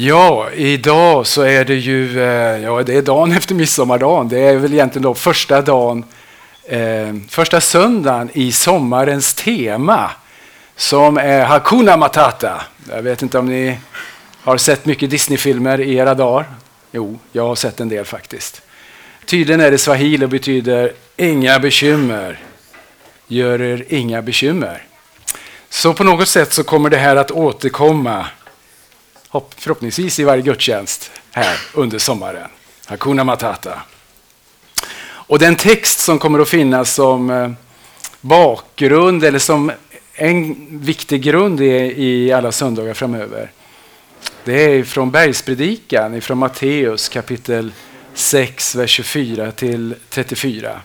Ja, idag så är det ju eh, ja, det är dagen efter midsommardagen. Det är väl egentligen då första dagen, eh, första söndagen i sommarens tema som är Hakuna Matata. Jag vet inte om ni har sett mycket Disneyfilmer i era dagar. Jo, jag har sett en del faktiskt. Tydligen är det swahili och betyder inga bekymmer. Gör er inga bekymmer. Så på något sätt så kommer det här att återkomma förhoppningsvis i varje gudstjänst här under sommaren. Hakuna Matata. Och den text som kommer att finnas som eh, bakgrund eller som en viktig grund i alla söndagar framöver. Det är från Bergspredikan, från Matteus kapitel 6, vers 24 till 34.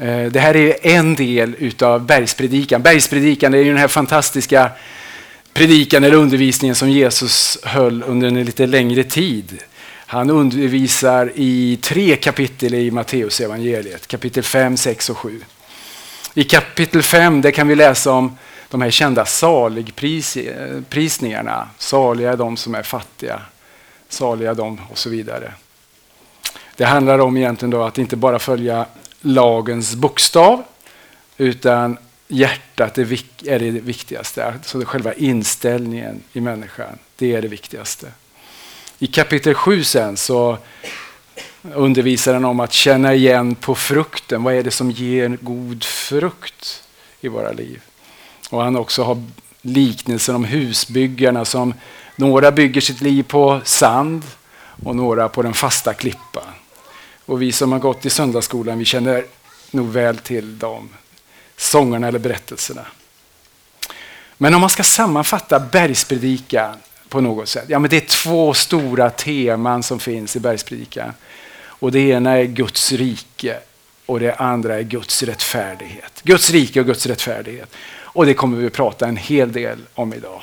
Eh, det här är en del utav Bergspredikan. Bergspredikan är ju den här fantastiska predikan eller undervisningen som Jesus höll under en lite längre tid. Han undervisar i tre kapitel i Matteus evangeliet, kapitel 5, 6 och 7. I kapitel 5 där kan vi läsa om de här kända saligprisningarna. Saliga är de som är fattiga, saliga de och så vidare. Det handlar om egentligen då att inte bara följa lagens bokstav utan hjärtat är det viktigaste. Alltså själva inställningen i människan, det är det viktigaste. I kapitel 7 sen så undervisar han om att känna igen på frukten. Vad är det som ger god frukt i våra liv? Och han också har liknelser om husbyggarna som några bygger sitt liv på sand och några på den fasta klippan. Och vi som har gått i söndagsskolan, vi känner nog väl till dem sångerna eller berättelserna. Men om man ska sammanfatta bergspredikan på något sätt. Ja, men det är två stora teman som finns i bergspredikan. Och det ena är Guds rike och det andra är Guds rättfärdighet. Guds rike och Guds rättfärdighet. Och det kommer vi att prata en hel del om idag.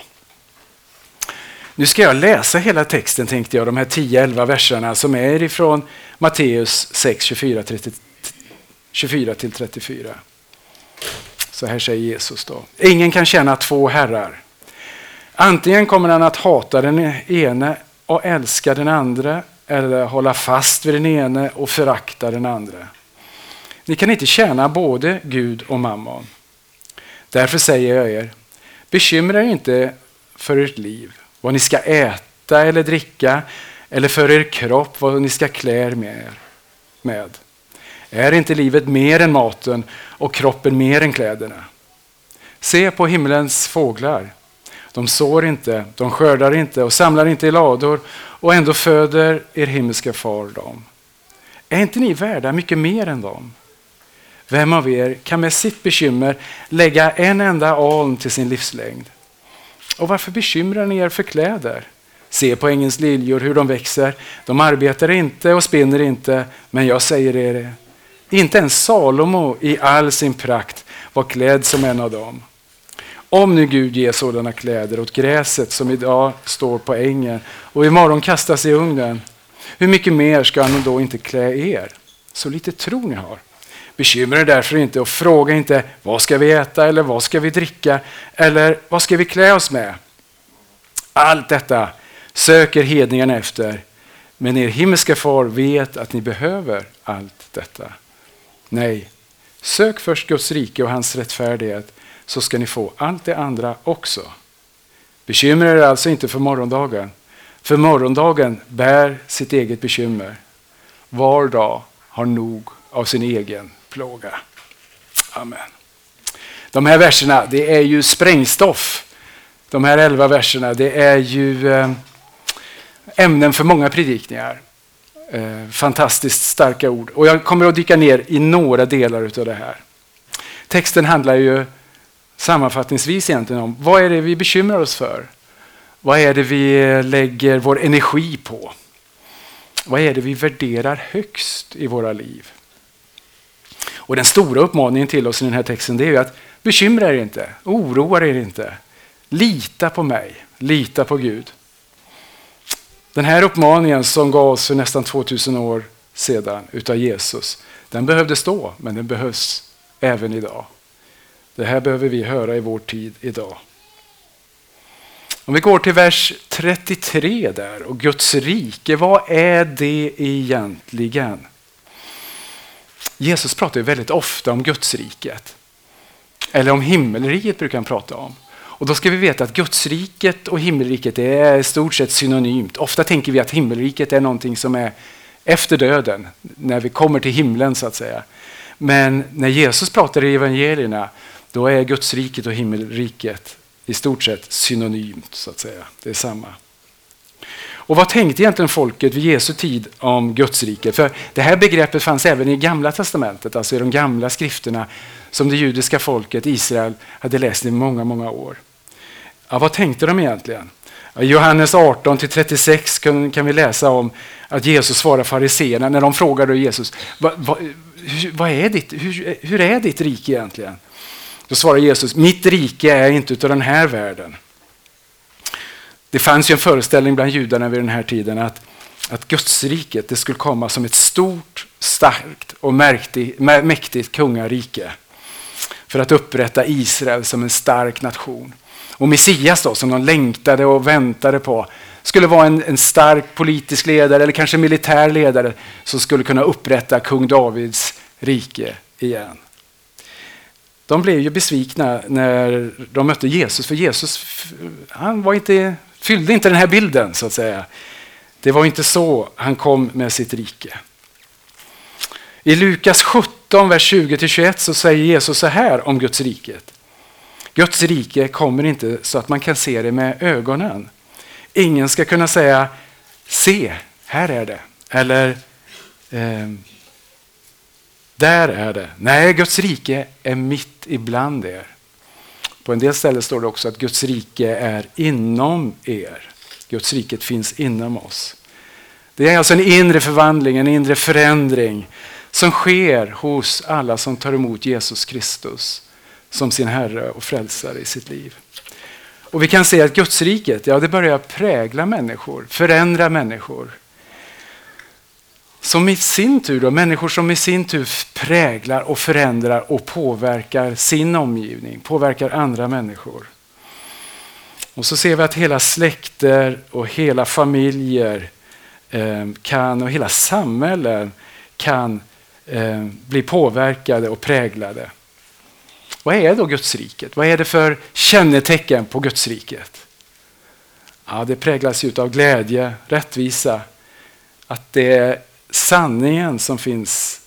Nu ska jag läsa hela texten tänkte jag, de här 10-11 verserna som är ifrån Matteus 6, 24-34 30, 24 till 34. Så här säger Jesus då. Ingen kan tjäna två herrar. Antingen kommer han att hata den ene och älska den andra eller hålla fast vid den ene och förakta den andra. Ni kan inte tjäna både Gud och mammon. Därför säger jag er, bekymra er inte för ert liv, vad ni ska äta eller dricka, eller för er kropp, vad ni ska klä er med. Är inte livet mer än maten och kroppen mer än kläderna? Se på himlens fåglar. De sår inte, de skördar inte och samlar inte i lador och ändå föder er himmelska far dem. Är inte ni värda mycket mer än dem? Vem av er kan med sitt bekymmer lägga en enda aln till sin livslängd? Och varför bekymrar ni er för kläder? Se på ängens liljor hur de växer. De arbetar inte och spinner inte, men jag säger er inte ens Salomo i all sin prakt var klädd som en av dem. Om nu Gud ger sådana kläder åt gräset som idag står på ängen och imorgon kastas i ugnen, hur mycket mer ska han då inte klä er? Så lite tro ni har. Bekymra er därför inte och fråga inte vad ska vi äta eller vad ska vi dricka eller vad ska vi klä oss med? Allt detta söker hedningarna efter, men er himmelska far vet att ni behöver allt detta. Nej, sök först Guds rike och hans rättfärdighet så ska ni få allt det andra också. Bekymra er alltså inte för morgondagen, för morgondagen bär sitt eget bekymmer. Var dag har nog av sin egen plåga. Amen. De här verserna, det är ju sprängstoff. De här elva verserna, det är ju eh, ämnen för många predikningar. Eh, fantastiskt starka ord. Och jag kommer att dyka ner i några delar av det här. Texten handlar ju sammanfattningsvis egentligen om vad är det vi bekymrar oss för? Vad är det vi lägger vår energi på? Vad är det vi värderar högst i våra liv? Och Den stora uppmaningen till oss i den här texten det är att bekymra er inte, oroa er inte. Lita på mig, lita på Gud. Den här uppmaningen som gavs för nästan 2000 år sedan utav Jesus, den behövdes då, men den behövs även idag. Det här behöver vi höra i vår tid idag. Om vi går till vers 33 där och Guds rike, vad är det egentligen? Jesus pratar ju väldigt ofta om Guds riket. Eller om himmelriket brukar han prata om. Och då ska vi veta att Gudsriket och himmelriket är i stort sett synonymt. Ofta tänker vi att himmelriket är någonting som är efter döden, när vi kommer till himlen så att säga. Men när Jesus pratar i evangelierna, då är Gudsriket och himmelriket i stort sett synonymt, så att säga. Det är samma. Och vad tänkte egentligen folket vid Jesu tid om Gudsriket? För det här begreppet fanns även i Gamla Testamentet, alltså i de gamla skrifterna som det judiska folket, Israel, hade läst i många, många år. Ja, vad tänkte de egentligen? I Johannes 18 36 kan, kan vi läsa om att Jesus svarar fariseerna när de frågade Jesus va, va, hur, vad är ditt, hur, hur är ditt rike egentligen? Då svarar Jesus, mitt rike är inte utav den här världen. Det fanns ju en föreställning bland judarna vid den här tiden att, att Gudsriket det skulle komma som ett stort, starkt och mäktigt kungarike för att upprätta Israel som en stark nation. Och Messias då, som de längtade och väntade på, skulle vara en, en stark politisk ledare eller kanske militär ledare som skulle kunna upprätta kung Davids rike igen. De blev ju besvikna när de mötte Jesus, för Jesus han var inte, fyllde inte den här bilden så att säga. Det var inte så han kom med sitt rike. I Lukas 17, vers 20-21 så säger Jesus så här om Guds riket. Guds rike kommer inte så att man kan se det med ögonen. Ingen ska kunna säga se, här är det. Eller eh, där är det. Nej, Guds rike är mitt ibland er. På en del ställen står det också att Guds rike är inom er. Guds riket finns inom oss. Det är alltså en inre förvandling, en inre förändring som sker hos alla som tar emot Jesus Kristus som sin Herre och Frälsare i sitt liv. Och Vi kan se att Gudsriket ja, det börjar prägla människor, förändra människor. Som i sin tur, då, människor som i sin tur präglar och förändrar och påverkar sin omgivning, påverkar andra människor. Och så ser vi att hela släkter och hela familjer eh, kan, och hela samhällen kan eh, bli påverkade och präglade. Vad är då Gudsriket? Vad är det för kännetecken på Gudsriket? Ja, det präglas ju av glädje, rättvisa, att det är sanningen som finns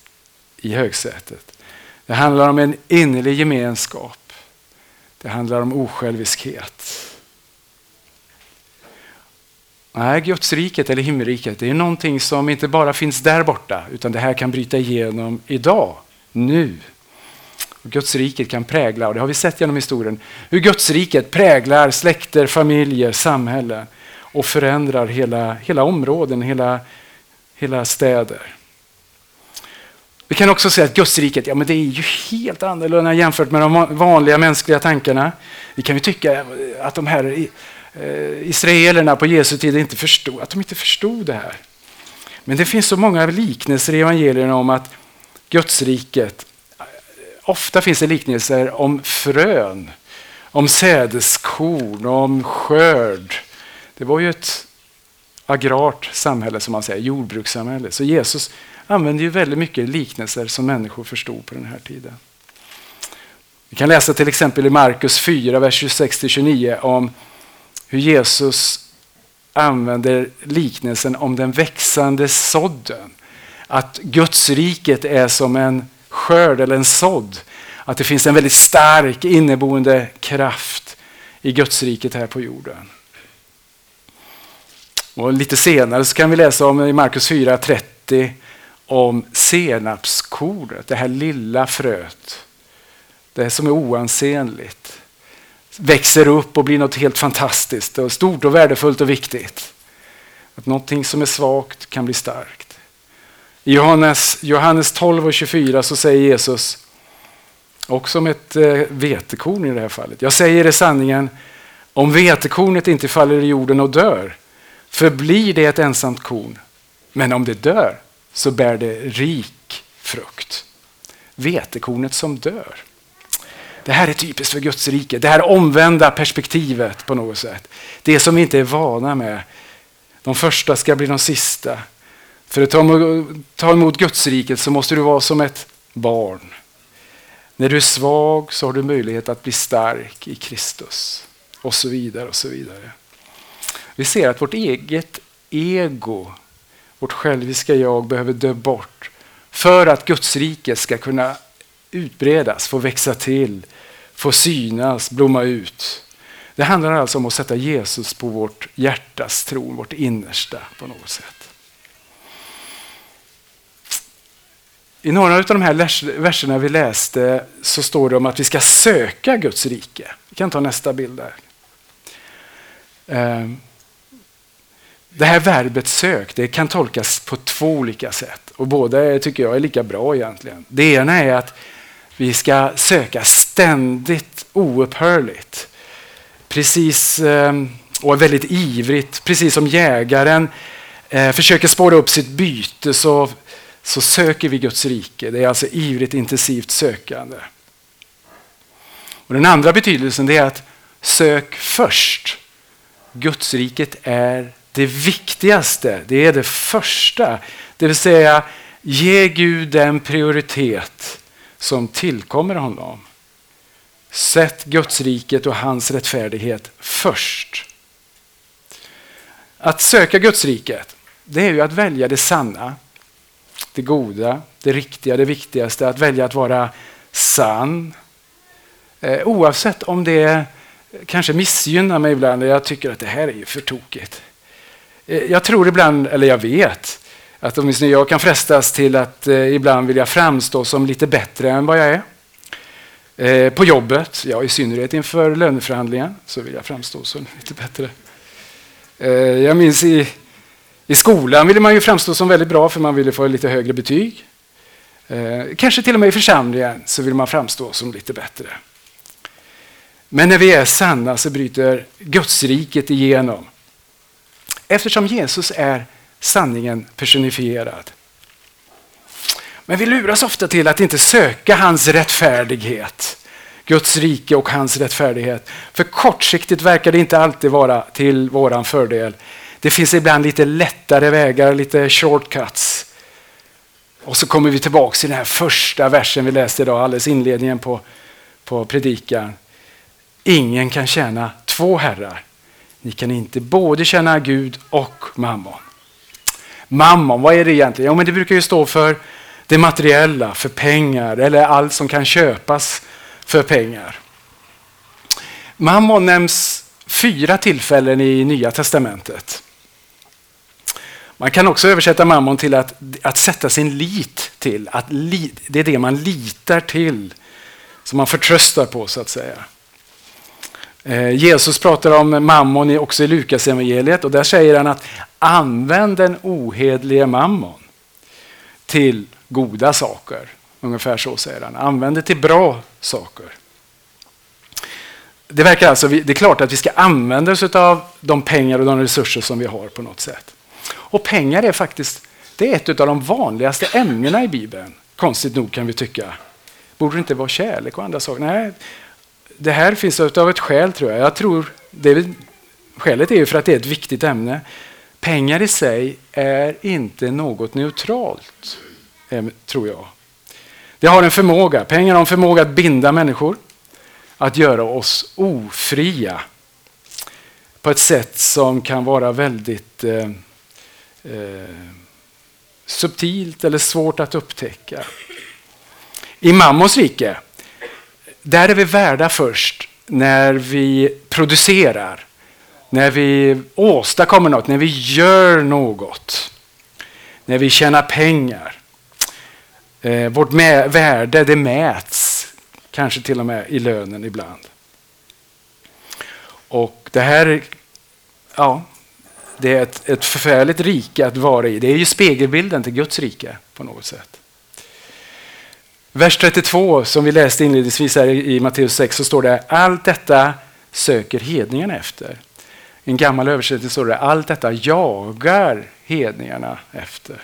i högsätet. Det handlar om en innerlig gemenskap. Det handlar om osjälviskhet. Nej, Gudsriket eller himmelriket det är någonting som inte bara finns där borta utan det här kan bryta igenom idag, nu. Guds riket kan prägla, och det har vi sett genom historien, hur Guds riket präglar släkter, familjer, samhällen och förändrar hela, hela områden, hela, hela städer. Vi kan också säga att Guds riket, ja, men det är ju helt annorlunda jämfört med de vanliga mänskliga tankarna. Vi kan ju tycka att de här eh, israelerna på Jesu tid inte förstod, att de inte förstod det här. Men det finns så många liknelser i evangelierna om att Guds riket ofta finns det liknelser om frön, om sädeskorn, om skörd. Det var ju ett agrart samhälle, som man säger, jordbrukssamhälle. Så Jesus använde ju väldigt mycket liknelser som människor förstod på den här tiden. Vi kan läsa till exempel i Markus 4, vers 26-29 om hur Jesus använder liknelsen om den växande sådden. Att Guds riket är som en skörd eller en sådd. Att det finns en väldigt stark inneboende kraft i Gudsriket här på jorden. Och lite senare så kan vi läsa om i Markus 4.30 om senapskornet, det här lilla fröet. Det som är oansenligt. Växer upp och blir något helt fantastiskt och stort och värdefullt och viktigt. Att någonting som är svagt kan bli starkt. I Johannes, Johannes 12 och 24 så säger Jesus, också om ett eh, vetekorn i det här fallet. Jag säger det sanningen, om vetekornet inte faller i jorden och dör, förblir det ett ensamt korn. Men om det dör så bär det rik frukt. Vetekornet som dör. Det här är typiskt för Guds rike. Det här omvända perspektivet på något sätt. Det som vi inte är vana med. De första ska bli de sista. För att ta emot Guds riket så måste du vara som ett barn. När du är svag så har du möjlighet att bli stark i Kristus. Och så vidare och så vidare. Vi ser att vårt eget ego, vårt själviska jag behöver dö bort för att Guds rike ska kunna utbredas, få växa till, få synas, blomma ut. Det handlar alltså om att sätta Jesus på vårt hjärtas tron, vårt innersta på något sätt. I några av de här verserna vi läste så står det om att vi ska söka Guds rike. Vi kan ta nästa bild där. Ehm, det här verbet sök det kan tolkas på två olika sätt och båda tycker jag är lika bra egentligen. Det ena är att vi ska söka ständigt oupphörligt. Precis ehm, och väldigt ivrigt, precis som jägaren eh, försöker spåra upp sitt byte så, så söker vi Guds rike. Det är alltså ivrigt intensivt sökande. Och den andra betydelsen är att sök först. Gudsriket är det viktigaste, det är det första. Det vill säga, ge Gud den prioritet som tillkommer honom. Sätt Gudsriket och hans rättfärdighet först. Att söka Gudsriket, det är ju att välja det sanna, det goda, det riktiga, det viktigaste. Att välja att vara sann. Eh, oavsett om det kanske missgynnar mig ibland jag tycker att det här är ju för tokigt. Eh, jag tror ibland, eller jag vet, att åtminstone jag kan frestas till att eh, ibland vilja framstå som lite bättre än vad jag är. Eh, på jobbet, ja, i synnerhet inför löneförhandlingen, så vill jag framstå som lite bättre. Eh, jag minns i, i skolan ville man ju framstå som väldigt bra för man ville få lite högre betyg. Eh, kanske till och med i församlingen så vill man framstå som lite bättre. Men när vi är sanna så bryter Gudsriket igenom. Eftersom Jesus är sanningen personifierad. Men vi luras ofta till att inte söka hans rättfärdighet. Guds rike och hans rättfärdighet. För kortsiktigt verkar det inte alltid vara till våran fördel. Det finns ibland lite lättare vägar, lite shortcuts. Och så kommer vi tillbaka till den här första versen vi läste idag, alldeles inledningen på, på predikan. Ingen kan tjäna två herrar. Ni kan inte både tjäna Gud och mammon. Mammon, vad är det egentligen? Jo, men det brukar ju stå för det materiella, för pengar eller allt som kan köpas för pengar. Mammon nämns fyra tillfällen i Nya Testamentet. Man kan också översätta mammon till att, att sätta sin lit till. Att li, det är det man litar till, som man förtröstar på så att säga. Eh, Jesus pratar om mammon också i Lukas evangeliet och där säger han att använd den ohedlige mammon till goda saker. Ungefär så säger han. Använd det till bra saker. Det, verkar alltså, det är klart att vi ska använda oss av de pengar och de resurser som vi har på något sätt. Och pengar är faktiskt det är ett av de vanligaste ämnena i Bibeln. Konstigt nog kan vi tycka. Borde det inte vara kärlek och andra saker? Nej, det här finns av ett skäl tror jag. Jag tror det, skälet är ju för att det är ett viktigt ämne. Pengar i sig är inte något neutralt, tror jag. Det har en förmåga, pengar har en förmåga att binda människor, att göra oss ofria på ett sätt som kan vara väldigt eh, eh, subtilt eller svårt att upptäcka. I Mammons rike där är vi värda först när vi producerar, när vi åstadkommer något, när vi gör något, när vi tjänar pengar. Eh, vårt värde det mäts kanske till och med i lönen ibland. Och det här ja, det är ett, ett förfärligt rike att vara i. Det är ju spegelbilden till Guds rike på något sätt. Vers 32 som vi läste inledningsvis här i Matteus 6 så står det allt detta söker hedningarna efter. I en gammal översättning står det allt detta jagar hedningarna efter.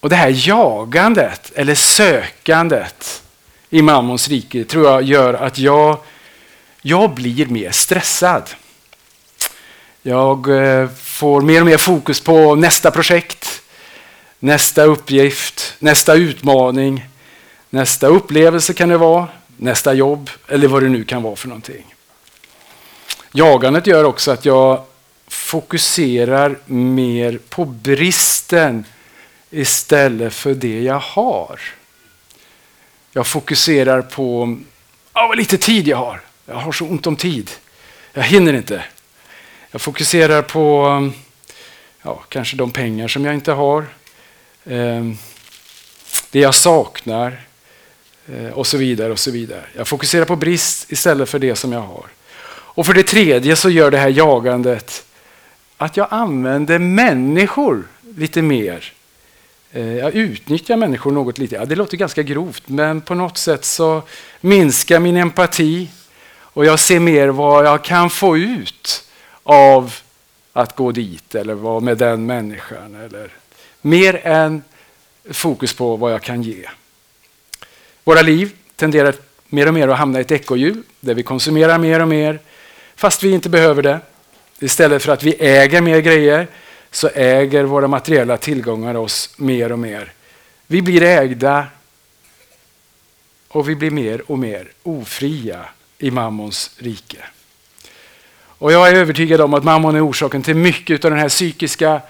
Och det här jagandet eller sökandet i mammons rike tror jag gör att jag, jag blir mer stressad. Jag eh, får mer och mer fokus på nästa projekt, nästa uppgift, nästa utmaning, nästa upplevelse kan det vara, nästa jobb eller vad det nu kan vara för någonting. Jagandet gör också att jag fokuserar mer på bristen istället för det jag har. Jag fokuserar på oh, vad lite tid jag har. Jag har så ont om tid. Jag hinner inte. Jag fokuserar på ja, kanske de pengar som jag inte har. Ehm, det jag saknar eh, och så vidare. och så vidare. Jag fokuserar på brist istället för det som jag har. Och för det tredje så gör det här jagandet att jag använder människor lite mer. Eh, jag utnyttjar människor något lite. Ja, det låter ganska grovt, men på något sätt så minskar min empati och jag ser mer vad jag kan få ut av att gå dit eller vara med den människan. Eller mer än fokus på vad jag kan ge. Våra liv tenderar mer och mer att hamna i ett ekorrhjul där vi konsumerar mer och mer fast vi inte behöver det. Istället för att vi äger mer grejer så äger våra materiella tillgångar oss mer och mer. Vi blir ägda och vi blir mer och mer ofria i mammons rike. Och jag är övertygad om att mammon är orsaken till mycket av den här psykiska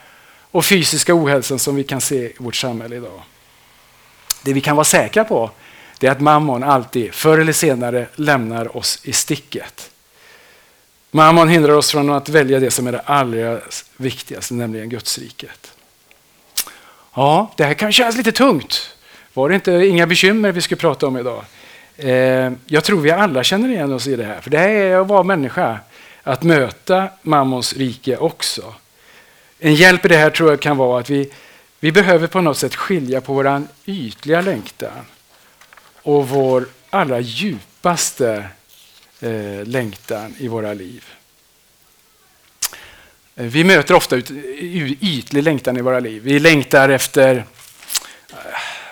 och fysiska ohälsan som vi kan se i vårt samhälle idag. Det vi kan vara säkra på det är att mammon alltid, förr eller senare, lämnar oss i sticket. Mammon hindrar oss från att välja det som är det allra viktigaste, nämligen Gudsriket. Ja, det här kan kännas lite tungt. Var det inte inga bekymmer vi skulle prata om idag? Eh, jag tror vi alla känner igen oss i det här, för det här är att vara människa, att möta mammons rike också. En hjälp i det här tror jag kan vara att vi, vi behöver på något sätt skilja på vår ytliga längtan och vår allra djupaste eh, längtan i våra liv. Eh, vi möter ofta ut, ytlig längtan i våra liv. Vi längtar efter, eh,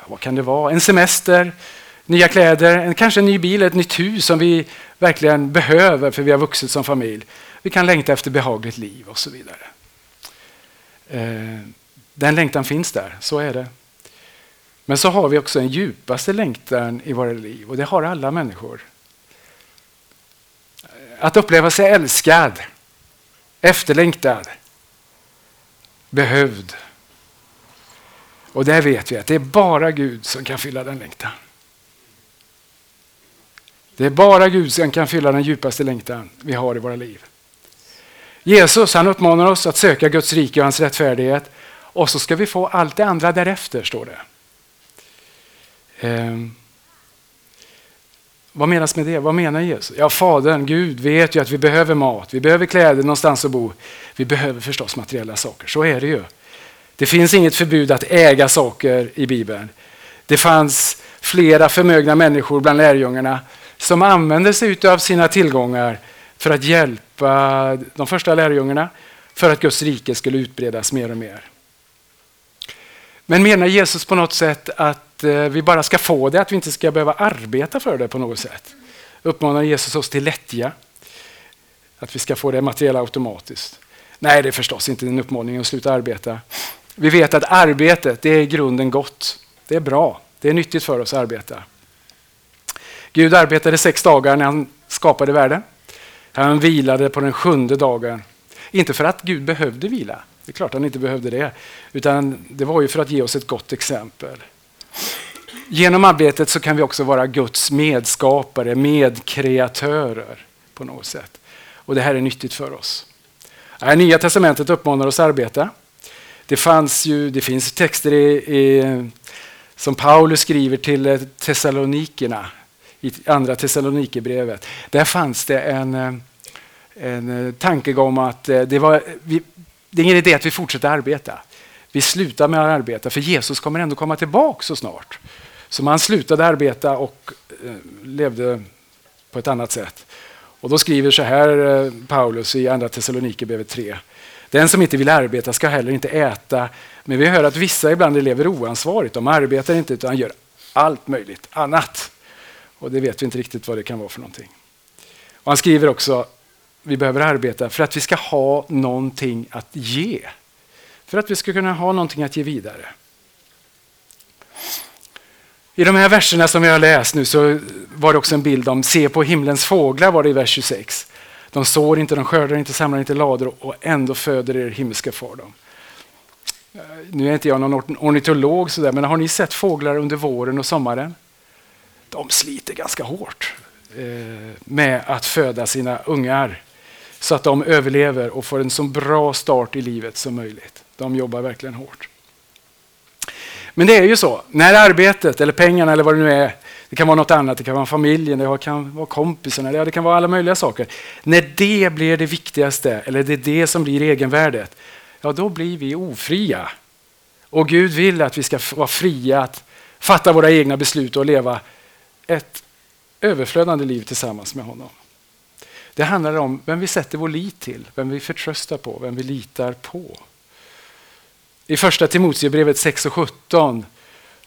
vad kan det vara, en semester, nya kläder, kanske en ny bil, ett nytt hus som vi verkligen behöver för vi har vuxit som familj. Vi kan längta efter behagligt liv och så vidare. Eh, den längtan finns där, så är det. Men så har vi också den djupaste längtan i våra liv och det har alla människor. Att uppleva sig älskad, efterlängtad, behövd. Och där vet vi att det är bara Gud som kan fylla den längtan. Det är bara Gud som kan fylla den djupaste längtan vi har i våra liv. Jesus han uppmanar oss att söka Guds rike och hans rättfärdighet och så ska vi få allt det andra därefter, står det. Eh, Vad menas med det? Vad menar Jesus? Ja, Fadern, Gud, vet ju att vi behöver mat, vi behöver kläder, någonstans att bo. Vi behöver förstås materiella saker, så är det ju. Det finns inget förbud att äga saker i Bibeln. Det fanns flera förmögna människor bland lärjungarna som använde sig av sina tillgångar för att hjälpa de första lärjungarna för att Guds rike skulle utbredas mer och mer. Men menar Jesus på något sätt att eh, vi bara ska få det, att vi inte ska behöva arbeta för det på något sätt? Uppmanar Jesus oss till lättja? Att vi ska få det materiella automatiskt? Nej, det är förstås inte en uppmaning att sluta arbeta. Vi vet att arbetet, det är i grunden gott. Det är bra. Det är nyttigt för oss att arbeta. Gud arbetade sex dagar när han skapade världen. Han vilade på den sjunde dagen. Inte för att Gud behövde vila, det är klart han inte behövde det. Utan det var ju för att ge oss ett gott exempel. Genom arbetet så kan vi också vara Guds medskapare, medkreatörer på något sätt. Och det här är nyttigt för oss. Det Nya testamentet uppmanar oss att arbeta. Det, fanns ju, det finns texter i, i, som Paulus skriver till Thessalonikerna i andra Thessalonikerbrevet. Där fanns det en, eh, en eh, tankegång om att eh, det var, vi, det är ingen idé att vi fortsätter arbeta. Vi slutar med att arbeta för Jesus kommer ändå komma tillbaka så snart. Så man slutade arbeta och levde på ett annat sätt. Och då skriver så här Paulus i Andra Thessalonikerbrevet 3. Den som inte vill arbeta ska heller inte äta. Men vi hör att vissa ibland lever oansvarigt. De arbetar inte utan gör allt möjligt annat. Och det vet vi inte riktigt vad det kan vara för någonting. Och han skriver också, vi behöver arbeta för att vi ska ha någonting att ge. För att vi ska kunna ha någonting att ge vidare. I de här verserna som vi har läst nu så var det också en bild om se på himlens fåglar var det i vers 26. De sår inte, de skördar inte, samlar inte lador och ändå föder er himmelska far dem. Eh, nu är inte jag någon ornitolog sådär, men har ni sett fåglar under våren och sommaren? De sliter ganska hårt eh, med att föda sina ungar så att de överlever och får en så bra start i livet som möjligt. De jobbar verkligen hårt. Men det är ju så, när arbetet eller pengarna eller vad det nu är, det kan vara något annat, det kan vara familjen, det kan vara kompisarna, det kan vara alla möjliga saker. När det blir det viktigaste, eller det är det som blir egenvärdet, ja då blir vi ofria. Och Gud vill att vi ska vara fria att fatta våra egna beslut och leva ett överflödande liv tillsammans med honom. Det handlar om vem vi sätter vår lit till, vem vi förtröstar på, vem vi litar på. I första Timoteusbrevet 6 och 17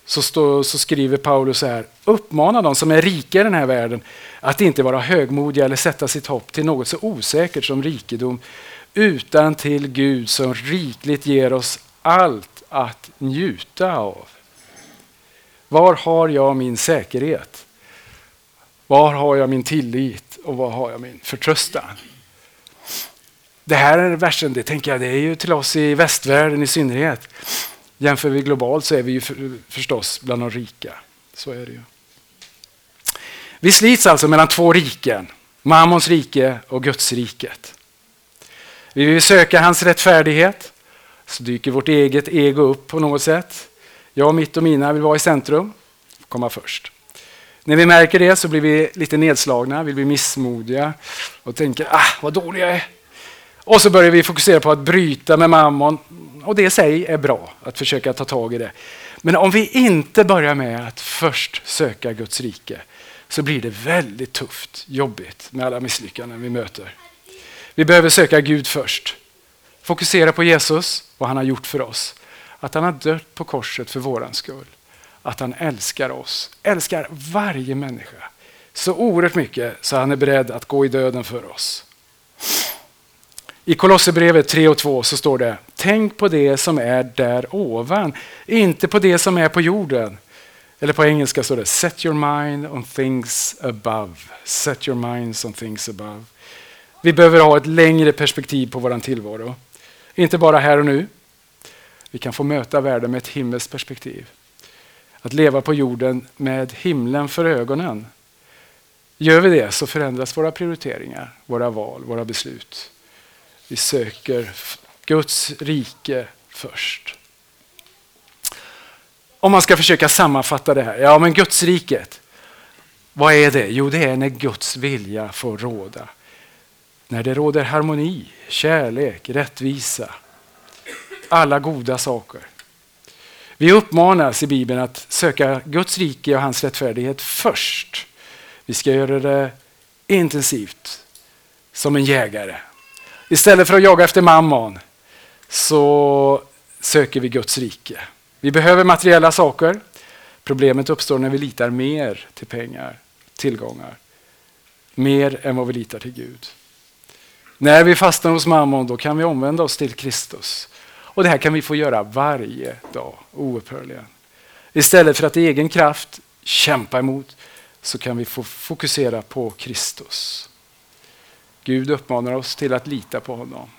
så, stå, så skriver Paulus så här. Uppmana de som är rika i den här världen att inte vara högmodiga eller sätta sitt hopp till något så osäkert som rikedom utan till Gud som rikligt ger oss allt att njuta av. Var har jag min säkerhet? Var har jag min tillit och var har jag min förtröstan? Det här är versen, det tänker jag, det är ju till oss i västvärlden i synnerhet. Jämför vi globalt så är vi ju för, förstås bland de rika. Så är det ju. Vi slits alltså mellan två riken, Mammons rike och Guds riket. Vi vill söka hans rättfärdighet, så dyker vårt eget ego upp på något sätt. Jag, mitt och mina vill vara i centrum, komma först. När vi märker det så blir vi lite nedslagna, vi blir missmodiga och tänker ah, vad dålig jag är. Och så börjar vi fokusera på att bryta med mammon. Och det i sig är bra, att försöka ta tag i det. Men om vi inte börjar med att först söka Guds rike så blir det väldigt tufft, jobbigt med alla misslyckanden vi möter. Vi behöver söka Gud först. Fokusera på Jesus, vad han har gjort för oss. Att han har dött på korset för våran skull. Att han älskar oss, älskar varje människa så oerhört mycket så han är beredd att gå i döden för oss. I Kolosserbrevet 3 och 2 så står det Tänk på det som är där ovan, inte på det som är på jorden. Eller på engelska står det Set your mind on things above. Set your minds on things above. Vi behöver ha ett längre perspektiv på vår tillvaro. Inte bara här och nu. Vi kan få möta världen med ett himmelskt perspektiv. Att leva på jorden med himlen för ögonen. Gör vi det så förändras våra prioriteringar, våra val, våra beslut. Vi söker Guds rike först. Om man ska försöka sammanfatta det här. Ja, men Guds riket. Vad är det? Jo, det är när Guds vilja får råda. När det råder harmoni, kärlek, rättvisa. Alla goda saker. Vi uppmanas i Bibeln att söka Guds rike och hans rättfärdighet först. Vi ska göra det intensivt, som en jägare. Istället för att jaga efter mammon så söker vi Guds rike. Vi behöver materiella saker. Problemet uppstår när vi litar mer till pengar, tillgångar. Mer än vad vi litar till Gud. När vi fastnar hos mammon då kan vi omvända oss till Kristus. Och Det här kan vi få göra varje dag, oupphörligen. Istället för att i egen kraft kämpa emot så kan vi få fokusera på Kristus. Gud uppmanar oss till att lita på honom,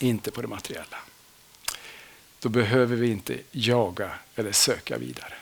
inte på det materiella. Då behöver vi inte jaga eller söka vidare.